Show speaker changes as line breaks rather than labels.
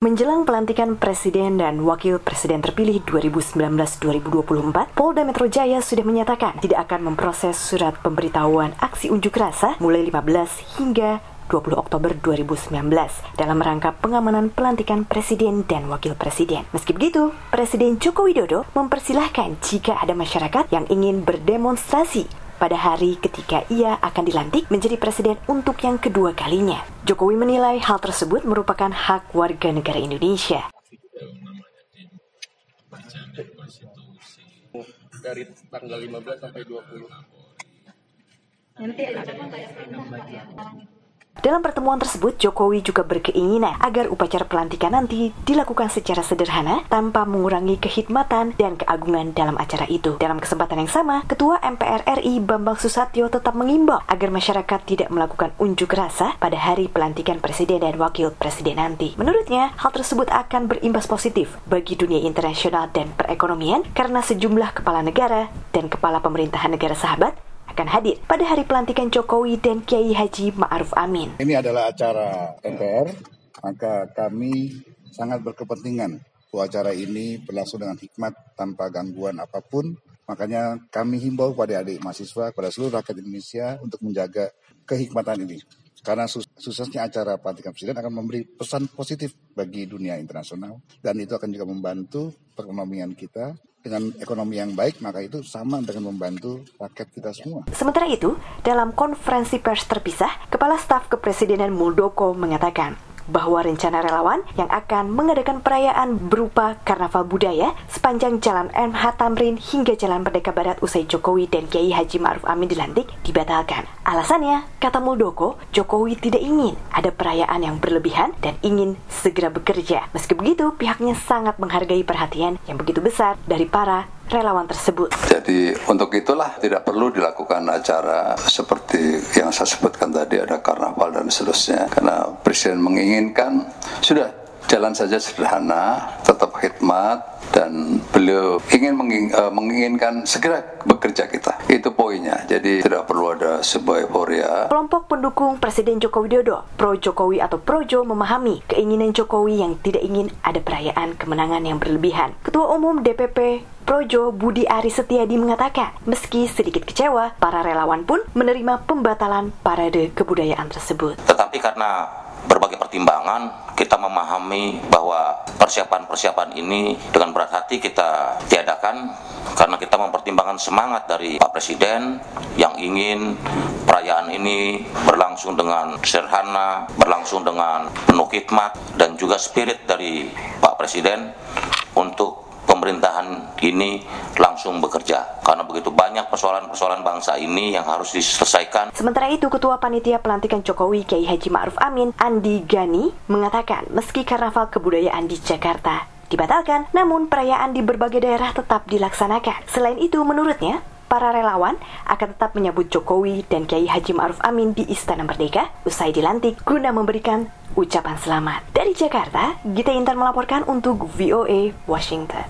Menjelang pelantikan Presiden dan Wakil Presiden terpilih 2019-2024, Polda Metro Jaya sudah menyatakan tidak akan memproses surat pemberitahuan aksi unjuk rasa mulai 15 hingga 20 Oktober 2019 dalam rangka pengamanan pelantikan Presiden dan Wakil Presiden. Meski begitu, Presiden Joko Widodo mempersilahkan jika ada masyarakat yang ingin berdemonstrasi pada hari ketika ia akan dilantik menjadi presiden untuk yang kedua kalinya. Jokowi menilai hal tersebut merupakan hak warga negara Indonesia.
dari tanggal 15 sampai 20.
Nanti ada
Dalam pertemuan tersebut, Jokowi juga berkeinginan agar upacara pelantikan nanti dilakukan secara sederhana tanpa mengurangi kehidmatan dan keagungan dalam acara itu. Dalam kesempatan yang sama, Ketua MPR RI Bambang Susatyo tetap mengimbau agar masyarakat tidak melakukan unjuk rasa pada hari pelantikan presiden dan wakil presiden nanti. Menurutnya, hal tersebut akan berimbas positif bagi dunia internasional dan perekonomian karena sejumlah kepala negara dan kepala pemerintahan negara sahabat akan hadir pada hari pelantikan Jokowi dan Kiai Haji Ma'ruf Amin.
Ini adalah acara MPR, maka kami sangat berkepentingan bahwa acara ini berlangsung dengan hikmat tanpa gangguan apa pun. Makanya kami himbau pada adik mahasiswa, pada seluruh rakyat Indonesia untuk menjaga kehikmatan ini. Karena suksesnya acara pelantikan presiden akan memberi pesan positif bagi dunia internasional dan itu akan juga membantu perekonomian kita dengan ekonomi yang baik, maka itu sama dengan membantu rakyat kita semua.
Sementara itu, dalam konferensi pers terpisah, Kepala Staf Kepresidenan Muldoko mengatakan, bahwa rencana relawan yang akan mengadakan perayaan berupa karnaval budaya sepanjang Jalan MH Tamrin hingga Jalan Merdeka Barat usai Jokowi dan Kiai Haji Ma'ruf Amin dilantik dibatalkan. Alasannya, kata Muldoko, Jokowi tidak ingin ada perayaan yang berlebihan dan ingin segera bekerja. Meski begitu, pihaknya sangat menghargai perhatian yang begitu besar dari para relawan tersebut.
Jadi untuk itulah tidak perlu dilakukan acara seperti yang saya sebutkan tadi ada karnaval dan seterusnya karena presiden menginginkan sudah jalan saja sederhana, tetap khidmat dan beliau ingin eh, menginginkan segera bekerja kita. Itu poinnya. Jadi tidak perlu ada sebuah euforia.
Kelompok pendukung Presiden Joko Widodo, Pro Jokowi atau Projo memahami keinginan Jokowi yang tidak ingin ada perayaan kemenangan yang berlebihan. Ketua Umum DPP Projo Budi Ari Setiadi mengatakan, meski sedikit kecewa, para relawan pun menerima pembatalan parade kebudayaan tersebut.
Tetapi karena berbagai pertimbangan, kita memahami bahwa persiapan-persiapan ini dengan berat hati kita tiadakan karena kita mempertimbangkan semangat dari Pak Presiden yang ingin perayaan ini berlangsung dengan sederhana, berlangsung dengan penuh hikmat dan juga spirit dari Pak Presiden untuk pemerintahan ini langsung bekerja karena begitu banyak persoalan-persoalan bangsa ini yang harus diselesaikan.
Sementara itu Ketua Panitia Pelantikan Jokowi Kiai Haji Ma'ruf Amin Andi Gani mengatakan meski karnaval kebudayaan di Jakarta dibatalkan, namun perayaan di berbagai daerah tetap dilaksanakan. Selain itu, menurutnya, para relawan akan tetap menyambut Jokowi dan Kiai Haji Ma'ruf Amin di Istana Merdeka usai dilantik guna memberikan ucapan selamat. Dari Jakarta, Gita Intan melaporkan untuk VOA Washington.